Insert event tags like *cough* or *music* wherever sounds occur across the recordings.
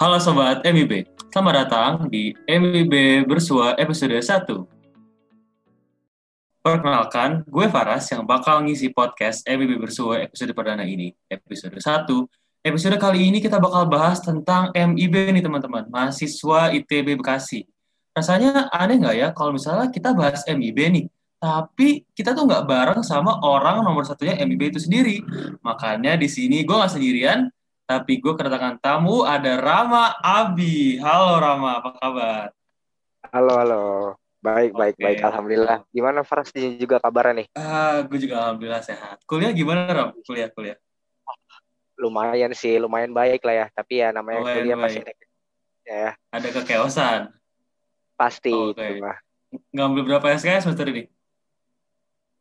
Halo Sobat MIB, selamat datang di MIB Bersua episode 1. Perkenalkan, gue Faras yang bakal ngisi podcast MIB Bersua episode perdana ini, episode 1. Episode kali ini kita bakal bahas tentang MIB nih teman-teman, mahasiswa ITB Bekasi. Rasanya aneh nggak ya kalau misalnya kita bahas MIB nih, tapi kita tuh nggak bareng sama orang nomor satunya MIB itu sendiri. Makanya di sini gue nggak sendirian, tapi gue kedatangan tamu ada Rama Abi. Halo Rama, apa kabar? Halo, halo. Baik, baik, Oke. baik. Alhamdulillah. Gimana Faras juga kabarnya nih? Ah, gue juga alhamdulillah sehat. Kuliah gimana Ram? Kuliah, kuliah. Lumayan sih, lumayan baik lah ya. Tapi ya namanya Lumayan kuliah baik. ya Ada kekeosan. pasti itu mah. Ngambil berapa SKS semester ini?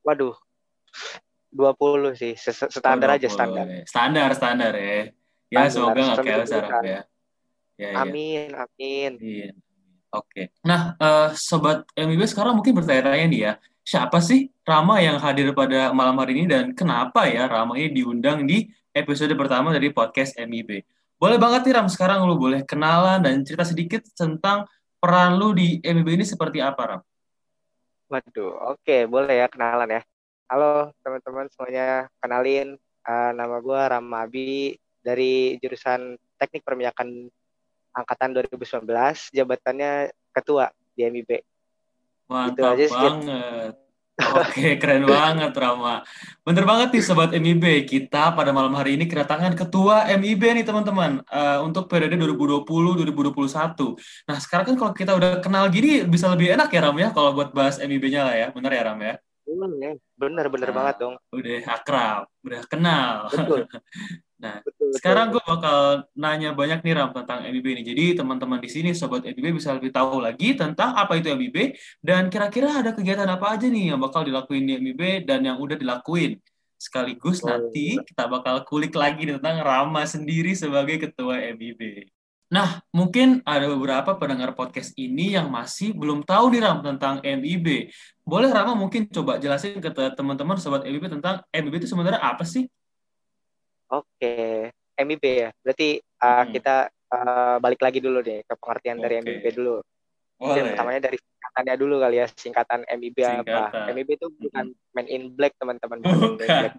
Waduh. 20 sih, standar Oh, aja 20. standar. Standar, standar ya. Ya, Standar, semoga nggak chaos Ram deg-degan. ya. Ya, ya. Amin, amin. Iya. Oke. Nah, eh, sobat MIB sekarang mungkin bertanya-tanya nih ya, siapa sih Rama yang hadir pada malam hari ini dan kenapa ya Rama ini diundang di episode pertama dari podcast MIB? Boleh banget nih Ram, sekarang lu boleh kenalan dan cerita sedikit tentang peran lu di MIB ini seperti apa Ram? Waduh, oke, boleh ya kenalan ya. Halo teman-teman semuanya, kenalin eh, nama gue Rama Abi dari jurusan Teknik Perminyakan angkatan 2019, jabatannya ketua di MIB. Mantap aja sih. banget. Oke, keren banget Rama. Bener banget nih Sobat MIB, kita pada malam hari ini kedatangan Ketua MIB nih teman-teman, eh, untuk periode 2020-2021. Nah sekarang kan kalau kita udah kenal gini, bisa lebih enak ya Ram ya, kalau buat bahas MIB-nya lah ya, bener ya Ram ya? Bener, bener Nah. banget dong. Udah akrab, udah kenal. Betul. *laughs* Nah, Betul, Sekarang gue bakal nanya banyak nih Ram tentang MIB ini. Jadi teman-teman di sini sobat MIB bisa lebih tahu lagi tentang apa itu MIB dan kira-kira ada kegiatan apa aja nih yang bakal dilakuin di MIB dan yang udah dilakuin. Sekaligus Oh, nanti kita bakal kulik lagi tentang Rama sendiri sebagai ketua MIB. Nah, mungkin ada beberapa pendengar podcast ini yang masih belum tahu nih Ram tentang MIB. Boleh Rama mungkin coba jelasin ke teman-teman sobat MIB tentang MIB itu sebenarnya apa sih? Oke, MIB ya. Berarti uh, Hmm. kita uh, balik lagi dulu deh ke pengertian dari Oke. MIB dulu. Boleh. pertamanya dari singkatannya dulu kali ya, singkatan MIB Singkatan. apa? MIB itu bukan Man in Black teman-teman, bukan.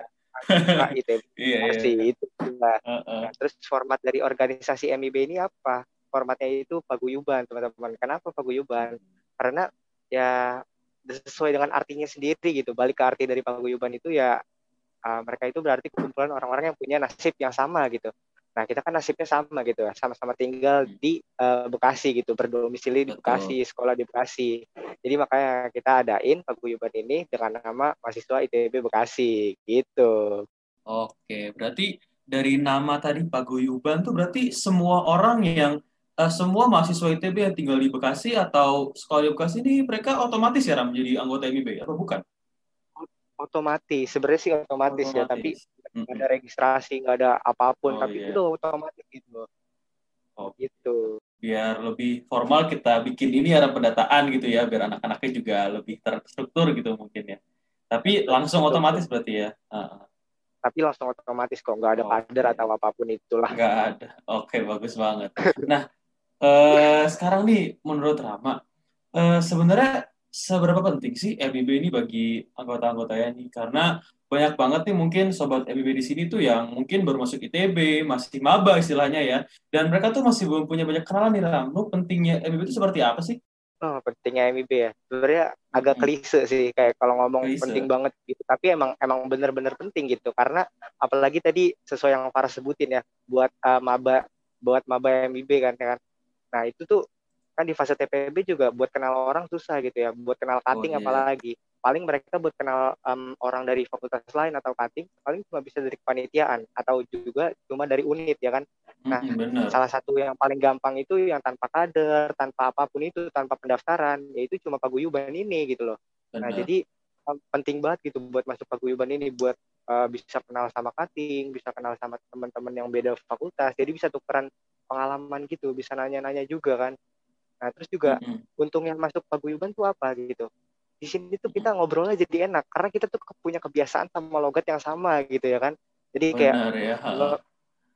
Nah, *laughs* itu Iya, iya. pasti itu. Nah, Heeh. terus format dari organisasi MIB ini apa? Formatnya itu paguyuban teman-teman. Kenapa paguyuban? Karena ya sesuai dengan artinya sendiri gitu. Balik ke arti dari paguyuban itu ya uh, mereka itu berarti kumpulan orang-orang yang punya nasib yang sama gitu. Nah kita kan nasibnya sama gitu, sama-sama tinggal di uh, Bekasi gitu, berdomisili di Betul. Bekasi, sekolah di Bekasi. Jadi makanya kita adain paguyuban ini dengan nama mahasiswa ITB Bekasi gitu. Oke, berarti dari nama tadi Paguyuban tuh berarti semua orang yang eh, semua mahasiswa ITB yang tinggal di Bekasi atau sekolah di Bekasi ini mereka otomatis ya Ram menjadi anggota MIB apa bukan? Otomatis, sebenarnya sih otomatis, ya, tapi Mm-mm. nggak ada registrasi, nggak ada apa pun, Oh, tapi iya. itu otomatis gitu. Oh. Gitu. Biar lebih formal kita bikin ini ada pendataan gitu ya, biar anak-anaknya juga lebih terstruktur gitu mungkin ya. Tapi langsung otomatis berarti ya? Heeh. Tapi langsung otomatis kok, nggak ada Oke. kader atau apa pun itulah. Nggak ada. Oke, bagus banget. Nah, eh, sekarang nih menurut Rama, eh, sebenarnya seberapa penting sih MIB ini bagi anggota-anggotanya nih? Karena banyak banget nih mungkin sobat MIB di sini tuh yang mungkin baru masuk ITB, masih maba istilahnya ya, dan mereka tuh masih belum punya banyak kenalan nih Ram. Lu pentingnya MIB itu seperti apa sih? Oh, pentingnya MIB ya. Sebenarnya agak Mm-mm. klise sih kayak kalau ngomong Klise. penting banget gitu. Tapi emang emang bener-bener penting gitu karena apalagi tadi sesuai yang Farah sebutin ya buat uh, maba buat maba MIB kan ya kan. Nah, itu tuh kan di fase TPB juga buat kenal orang susah gitu ya. Buat kenal cutting iya. apalagi. Paling mereka buat kenal um, orang dari fakultas lain atau cutting paling cuma bisa dari kepanitiaan atau juga cuma dari unit ya kan. Nah, Mm-mm, bener. salah satu yang paling gampang itu yang tanpa kader, tanpa apa pun itu, tanpa pendaftaran, yaitu cuma paguyuban ini gitu loh. Nah, Bener. jadi um, penting banget gitu buat masuk paguyuban ini buat uh, bisa kenal sama cutting, bisa kenal sama teman-teman yang beda fakultas, jadi bisa tukeran pengalaman gitu, bisa nanya-nanya juga kan. Nah, terus juga Mm-mm. untungnya masuk paguyuban tuh apa gitu. Di sini tuh kita ngobrolnya jadi enak karena kita tuh punya kebiasaan sama logat yang sama gitu ya kan. Jadi kayak ya. kalau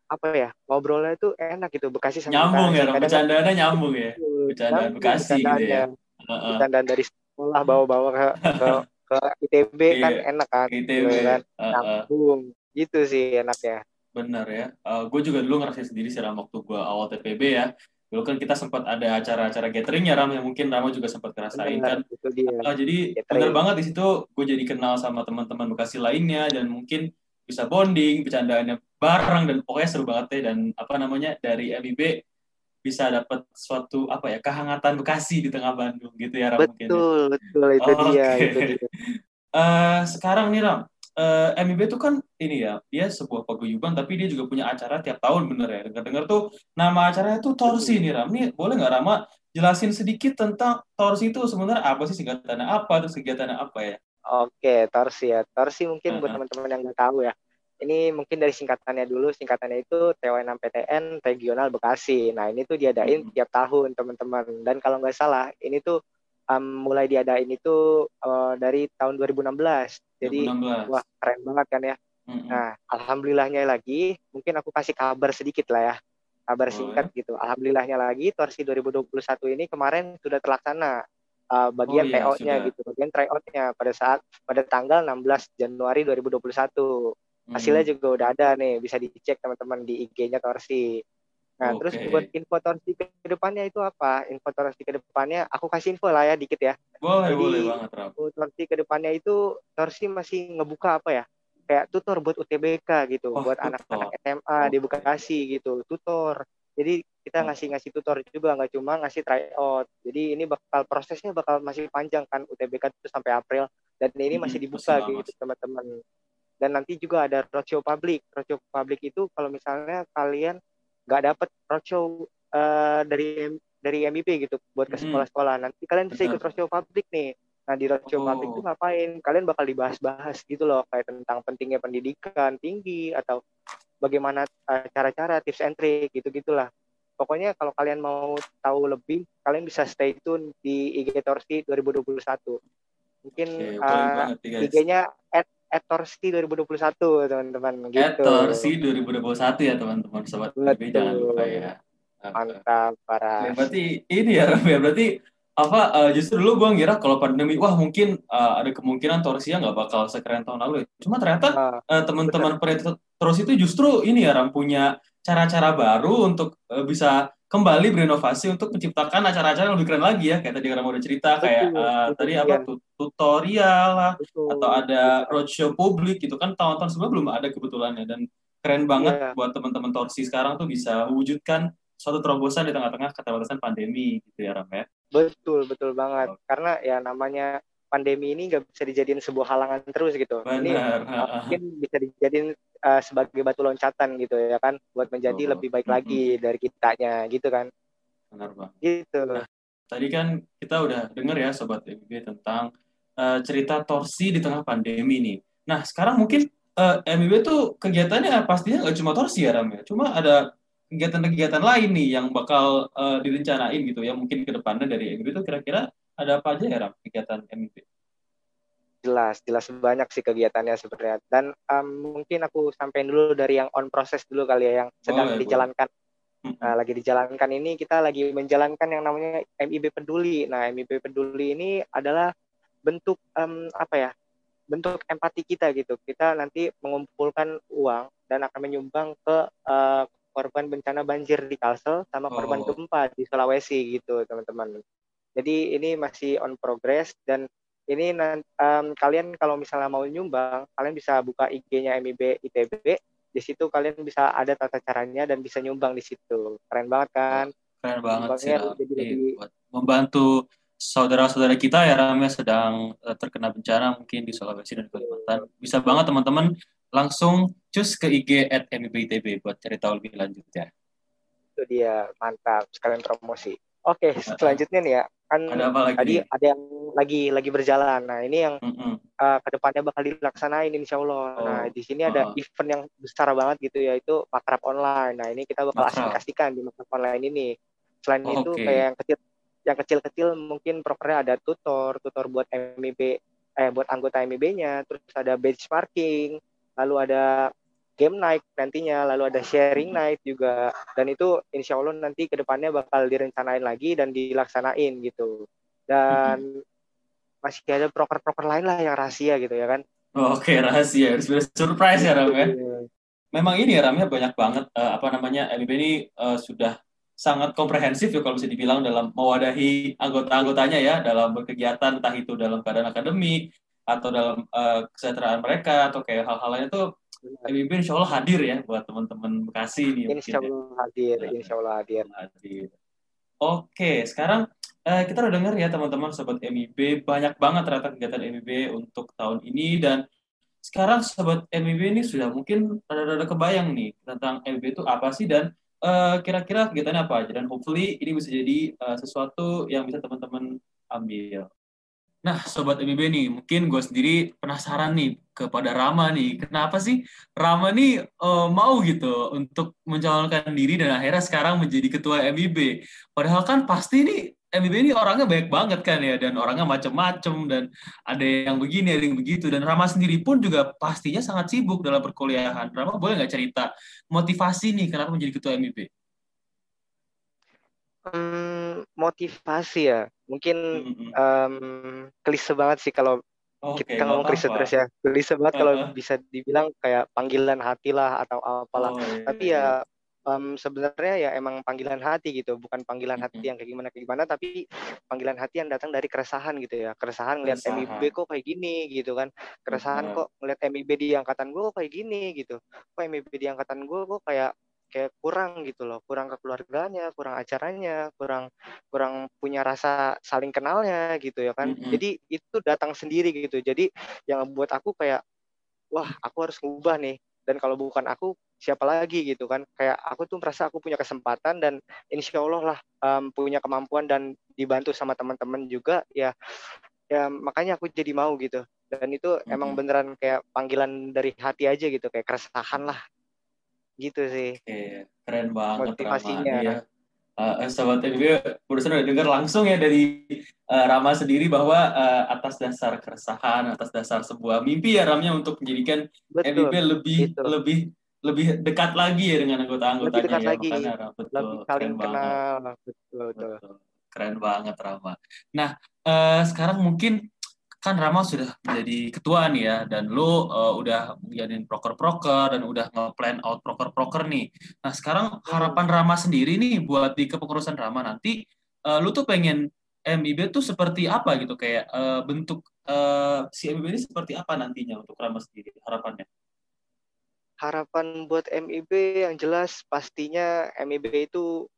apa ya ngobrolnya itu enak gitu Bekasi sama nyambung Bekasi. ya bercandanya nyambung ya bercandaan Bekasi gitu ya bercandaan dari sekolah bawa-bawa ke ke, *laughs* ke ITB kan Iya, enak kan ITB gitu kan Heeh. nyambung gitu sih enaknya Benar ya. gue juga dulu ngerasain sendiri sih waktu gue awal TPB ya. Dulu kan kita sempat ada acara-acara gathering ya Ram yang mungkin Rama juga sempat ngerasain kan. Ah, jadi Gathering. benar banget di situ gue jadi kenal sama teman-teman Bekasi lainnya dan mungkin bisa bonding, bercandaannya bareng dan pokoknya seru banget ya dan apa namanya dari MIB bisa dapat suatu apa ya kehangatan Bekasi di tengah Bandung gitu ya Ram mungkin. ya. betul betul itu Oke. dia itu dia Eh, sekarang nih Ram, eh, MIB itu kan ini ya, dia sebuah paguyuban tapi dia juga punya acara tiap tahun bener ya. Dengar-dengar tuh nama acaranya tuh Torsi nih Ram. Nih boleh nggak Rama jelasin sedikit tentang Torsi itu sebenarnya apa sih singkatannya apa terus kegiatannya apa ya? Oke, Torsi ya. Torsi mungkin buat Uh-uh. teman-teman yang nggak tahu ya. Ini mungkin dari singkatannya dulu. Singkatannya itu TW6PTN Regional Bekasi. Nah, ini tuh diadain Hmm. tiap tahun, teman-teman. Dan kalau nggak salah, ini tuh um, mulai diadain itu uh, dari tahun 2016. Jadi, 2016. wah keren banget kan ya. Mm-mm. Nah, alhamdulillahnya lagi, mungkin aku kasih kabar sedikit lah ya. Kabar Boleh. singkat gitu. Alhamdulillahnya lagi, Torsi 2021 ini kemarin sudah terlaksana. Uh, bagian Oh iya, sudah. gitu, bagian tryout-nya pada saat pada tanggal 16 Januari 2021. Hasilnya Mm. juga udah ada nih, bisa dicek teman-teman di IG-nya Torsi. Nah, terus Oke. buat info Torsi ke depannya itu apa? Info Torsi ke depannya, aku kasih info lah ya dikit ya. Boleh, Jadi- boleh banget. Info Torsi ke depannya itu Torsi masih ngebuka apa ya? Kayak tutor buat UTBK gitu, Oh, buat anak-anak SMA di Oke. Bekasi gitu, tutor. Jadi kita Hmm. ngasih-ngasih tutor juga, nggak cuma ngasih tryout. Jadi ini bakal prosesnya bakal masih panjang kan UTBK itu sampai April dan ini masih Mm-mm, dibuka gitu teman-teman. Dan nanti juga ada roadshow publik. Roadshow publik itu kalau misalnya kalian nggak dapet roadshow eh, dari dari MIP gitu buat ke sekolah-sekolah, nanti kalian bisa ikut roadshow publik nih. Nah di roadshow Oh. publik itu ngapain? Kalian bakal dibahas-bahas gitu loh kayak tentang pentingnya pendidikan tinggi atau bagaimana eh, cara-cara tips and trick gitu-gitulah. Pokoknya kalau kalian mau tahu lebih, kalian bisa stay tune di IG Torsi 2021. Mungkin nih, guys. IG-nya at, at Torsi 2021 teman-teman gitu. Etorsi 2021 ya teman-teman sobat Betul. jangan lupa ya. Mantap parah. Ya, berarti ini ya Ram ya berarti apa eh, justru dulu gue ngira kalau pandemi wah mungkin eh, ada kemungkinan Torsia nggak bakal sekeren tahun lalu ya. Cuma ternyata Nah, eh, teman-teman terus itu justru ini ya Ram punya cara-cara baru untuk eh, bisa kembali berinovasi untuk menciptakan acara-acara yang lebih keren lagi ya kayak tadi Ram udah cerita kayak Betul, eh, betul, tadi Ian. apa tu- tutorial lah betul. atau ada roadshow publik gitu kan tahun-tahun sebelumnya belum ada kebetulannya dan keren banget Iya. buat teman-teman Torsi sekarang tuh bisa mewujudkan suatu terobosan di tengah-tengah keterbatasan pandemi gitu ya Ram ya. Betul, betul banget. Karena ya namanya pandemi ini nggak bisa dijadiin sebuah halangan terus gitu. Ini Benar. uh, mungkin bisa dijadiin uh, sebagai batu loncatan gitu ya kan, buat menjadi Betul. lebih baik Mm-mm. lagi dari kitanya gitu kan. Benar Bang. Gitu. Tadi kan kita udah dengar ya Sobat MIB tentang eh, cerita torsi di tengah pandemi nih. Nah sekarang mungkin eh, MIB tuh kegiatannya pastinya nggak cuma torsi ya Ram ya. Cuma ada kegiatan-kegiatan lain nih yang bakal eh, direncanain gitu ya mungkin ke depannya dari MIB tuh kira-kira ada apa aja ya kegiatan MIB? Jelas, jelas banyak sih kegiatannya sebenarnya. Dan um, mungkin aku sampein dulu dari yang on proses dulu kali ya, yang sedang Boleh, dijalankan. Mm-mm. Nah, lagi dijalankan ini kita lagi menjalankan yang namanya MIB Peduli. Nah, MIB Peduli ini adalah bentuk em, apa ya? Bentuk empati kita gitu. Kita nanti mengumpulkan uang dan akan menyumbang ke eh, korban bencana banjir di Kalsel sama korban Oh. gempa di Sulawesi gitu, teman-teman. Jadi ini masih on progress dan ini em, kalian kalau misalnya mau nyumbang, kalian bisa buka IG-nya MIB ITB. Di situ kalian bisa ada tata caranya dan bisa nyumbang di situ. Keren banget kan? Keren banget sih jadi lebih- membantu saudara-saudara kita ya Ram ya sedang eh, terkena bencana mungkin di Sulawesi dan Kalimantan. Bisa banget teman-teman langsung cus ke IG at MIBITB buat cari tahu lebih lanjut ya. Itu dia, mantap. Sekalian promosi. Oke, selanjutnya nih ya. Kan Ada apa lagi? tadi ada yang lagi lagi berjalan. Nah, ini yang Mm-mm. uh, ke depannya bakal dilaksanain insya Allah. Oh, Nah di sini ada uh-uh. event yang besar banget gitu yaitu makrab online. Nah ini kita bakal Makrab. aplikasikan di makrab online ini. Selain Oh, itu oke. kayak yang kecil, yang kecil-kecil mungkin prokernya ada tutor, tutor buat MIB, eh buat anggota MIB-nya, terus ada benchmarking, lalu ada game night nantinya, lalu ada sharing night juga, dan itu insya Allah nanti ke depannya bakal direncanain lagi dan dilaksanain gitu. Dan masih ada proker-proker lain lah yang rahasia gitu ya kan. Oh, Oke, okay, rahasia. Harus surprise ya Ram ya. Memang ini ya Ramnya banyak banget uh, apa namanya MIB ini uh, sudah sangat komprehensif ya kalau bisa dibilang dalam mewadahi anggota-anggotanya ya dalam berkegiatan entah itu dalam keadaan akademik atau dalam uh, kesejahteraan mereka atau kayak hal-hal lain itu MIB insya Allah hadir ya buat teman-teman Bekasi nih. Insya ya. Allah ya. hadir, insya Allah hadir. hadir. Oke, sekarang uh, kita udah dengar ya teman-teman sobat MIB banyak banget ternyata kegiatan MIB untuk tahun ini dan sekarang sobat MIB ini sudah mungkin rada-rada kebayang nih tentang MIB itu apa sih dan uh, kira-kira kegiatannya apa aja dan hopefully ini bisa jadi uh, sesuatu yang bisa teman-teman ambil. Nah, Sobat MIB nih, mungkin gue sendiri penasaran nih kepada Rama nih. Kenapa sih Rama nih uh, mau gitu untuk mencalonkan diri dan akhirnya sekarang menjadi ketua MIB? Padahal kan pasti nih MIB ini orangnya banyak banget kan ya dan orangnya macem-macem dan ada yang begini ada yang begitu dan Rama sendiri pun juga pastinya sangat sibuk dalam perkuliahan. Rama boleh nggak cerita motivasi nih kenapa menjadi ketua MIB? Hmm, motivasi ya mungkin mm-hmm. um, klise banget sih kalau okay, kita ngomong klise terus ya. Klise banget uh-huh. kalau bisa dibilang kayak panggilan hati lah atau apalah. Oh, iya, tapi iya. ya um, sebenarnya ya emang panggilan hati gitu, bukan panggilan hati yang kayak gimana kayak gimana, tapi panggilan hati yang datang dari keresahan gitu ya, keresahan ngeliat MIB kok kayak gini gitu kan, keresahan kok ngeliat MIB di angkatan gue kok kayak gini gitu, kok MIB di angkatan gue kok kayak kayak kurang gitu loh, kurang kekeluarganya, kurang acaranya, kurang kurang punya rasa saling kenalnya gitu ya kan. Mm-hmm. Jadi itu datang sendiri gitu. Jadi yang buat aku kayak wah aku harus ngubah nih dan kalau bukan aku siapa lagi gitu kan kayak aku tuh merasa aku punya kesempatan dan insya Allah lah um, punya kemampuan dan dibantu sama teman-teman juga ya ya makanya aku jadi mau gitu dan itu mm -hmm. emang beneran kayak panggilan dari hati aja gitu kayak keresahan lah gitu sih. Oke, keren banget motivasinya. Rama. Uh, sobat TV barusan udah dengar langsung ya dari uh, Rama sendiri bahwa uh, atas dasar keresahan, atas dasar sebuah mimpi ya Ramnya untuk menjadikan Betul, lebih betul. lebih lebih dekat lagi ya dengan anggota-anggotanya lebih dekat ya. lagi. makanya betul lebih saling kenal. Betul, betul. Betul. Keren banget Rama. Nah uh, sekarang mungkin kan Rama sudah menjadi ketua nih ya dan lu uh, udah jadiin proker-proker dan udah nge-plan out proker-proker nih. Nah, sekarang harapan Rama sendiri nih buat di kepengurusan Rama nanti uh, lu tuh pengen MIB tuh seperti apa gitu kayak uh, bentuk uh, si MIB ini seperti apa nantinya untuk Rama sendiri harapannya? Harapan buat MIB yang jelas pastinya MIB itu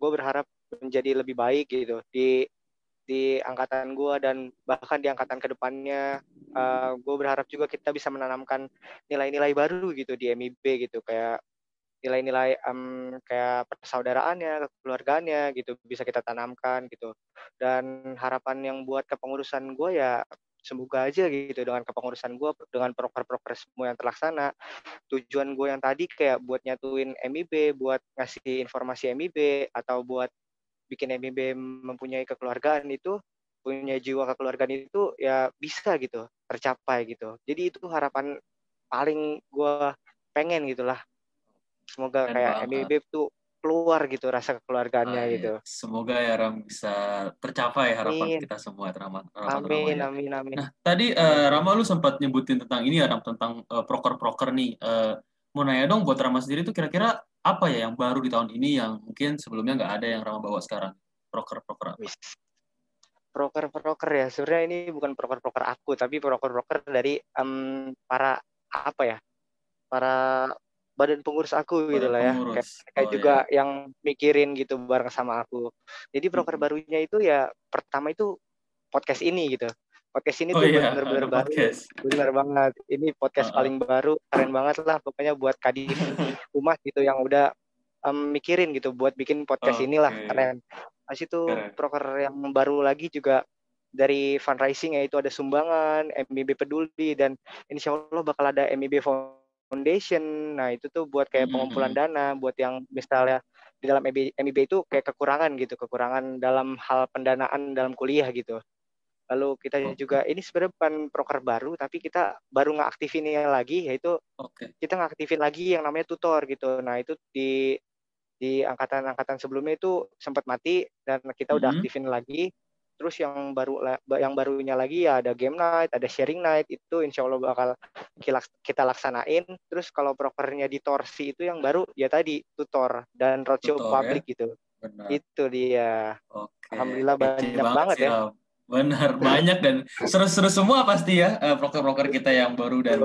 gue berharap menjadi lebih baik gitu di di angkatan gue dan bahkan di angkatan ke depannya uh, eh, gue berharap juga kita bisa menanamkan nilai-nilai baru gitu di MIB gitu kayak nilai-nilai um, kayak persaudaraannya, kekeluargaannya gitu bisa kita tanamkan gitu. Dan harapan yang buat kepengurusan gue ya semoga aja gitu dengan kepengurusan gue dengan proker-proker semua yang terlaksana. Tujuan gue yang tadi kayak buat nyatuin MIB, buat ngasih informasi MIB atau buat bikin MIB mempunyai kekeluargaan itu punya jiwa kekeluargaan itu ya bisa gitu tercapai gitu jadi itu harapan paling gue pengen gitulah semoga Keren kayak banget. MIB tuh keluar gitu rasa kekeluargaannya ah, iya. gitu. Semoga ya Ram bisa tercapai harapan amin. kita semua Rama. amin, ya. amin, amin. Nah tadi uh, Rama lu sempat nyebutin tentang ini ya Ram tentang uh, proker-proker nih. Uh, mau nanya dong buat Rama sendiri tuh kira-kira apa ya yang baru di tahun ini yang mungkin sebelumnya nggak ada yang Rama bawa sekarang? Proker-proker apa? Proker-proker ya, sebenarnya ini bukan proker-proker aku, tapi proker-proker dari um, para apa ya, para badan pengurus aku badan gitu lah ya, kayak, oh, juga iya. yang mikirin gitu bareng sama aku. Jadi proker hmm. barunya itu ya pertama itu podcast ini gitu podcast ini oh, tuh iya. bener-bener baru bener banget ini podcast uh -uh. paling baru keren banget lah pokoknya buat kadif *laughs* umat gitu yang udah um, mikirin gitu buat bikin podcast oh, inilah okay. keren Habis itu proker yang baru lagi juga dari fundraising yaitu ada sumbangan MIB peduli dan insya Allah bakal ada MIB Foundation. Nah itu tuh buat kayak pengumpulan mm-hmm. dana, buat yang misalnya di dalam MIB, MIB itu kayak kekurangan gitu, kekurangan dalam hal pendanaan dalam kuliah gitu lalu kita okay. juga ini sebenarnya bukan proker baru tapi kita baru ngaktifinnya lagi yaitu okay. kita ngaktifin lagi yang namanya tutor gitu nah itu di di angkatan-angkatan sebelumnya itu sempat mati dan kita udah mm -hmm. aktifin lagi terus yang baru yang barunya lagi ya ada game night ada sharing night itu insya Allah bakal kita laksanain terus kalau prokernya di torsi itu yang baru ya tadi tutor dan roadshow tutor, ya? public ya? gitu Benar. itu dia Oke. alhamdulillah banyak banget, banget ya Benar, banyak dan seru-seru semua pasti ya uh, broker-broker kita yang baru dan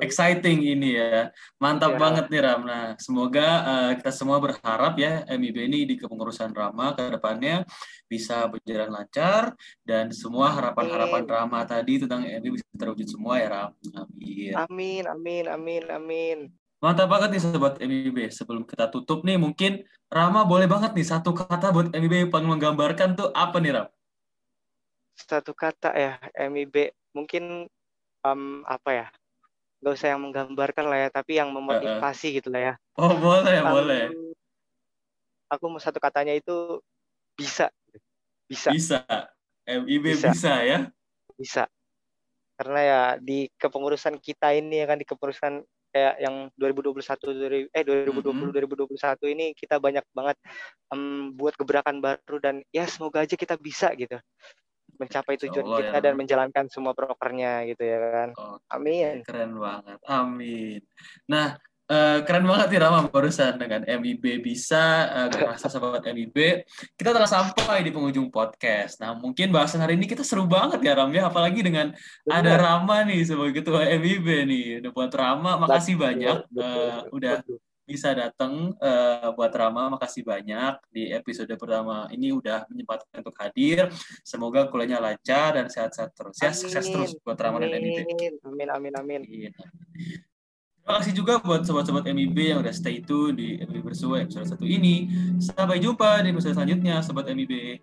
exciting ini ya. Mantap ya. banget nih Ram. Nah, semoga uh, kita semua berharap ya MIB ini di kepengurusan Rama ke depannya bisa berjalan lancar dan semua harapan-harapan Rama tadi tentang MIB bisa terwujud semua ya Ram. Amin. Amin, amin, amin, amin. Mantap banget nih sobat MIB. Sebelum kita tutup nih mungkin Rama boleh banget nih satu kata buat MIB yang paling menggambarkan tuh apa nih Ram? Satu kata ya MIB mungkin um, apa ya nggak usah yang menggambarkan lah ya tapi yang memotivasi uh, uh. gitu lah ya. Oh boleh um, boleh. aku mau satu katanya itu bisa. Bisa. Bisa. MIB bisa, bisa ya. Bisa. Karena ya di kepengurusan kita ini ya kan di kepengurusan kayak yang 2021 eh 2020 mm -hmm. 2021 ini kita banyak banget um, buat gebrakan baru dan ya semoga aja kita bisa gitu mencapai tujuan Allah, kita ya. dan menjalankan semua prokernya gitu ya kan. Oh, Amin. Keren banget. Amin. Nah, uh, keren banget nih Rama barusan dengan MIB bisa uh, merasa sahabat MIB. Kita telah sampai di penghujung podcast. Nah, mungkin bahasan hari ini kita seru banget ya Ram ya, apalagi dengan betul. ada Rama nih sebagai ketua MIB nih. Udah buat Rama, makasih betul, banyak betul, uh, betul, udah betul bisa datang uh, buat Rama. Makasih banyak di episode pertama ini udah menyempatkan untuk hadir. Semoga kuliahnya lancar dan sehat-sehat terus. Ya, sukses terus buat Rama dan MIB. Amin, amin, amin. Terima kasih juga buat sobat-sobat MIB yang udah stay tune di MIB Bersua episode satu ini. Sampai jumpa di episode selanjutnya, sobat MIB.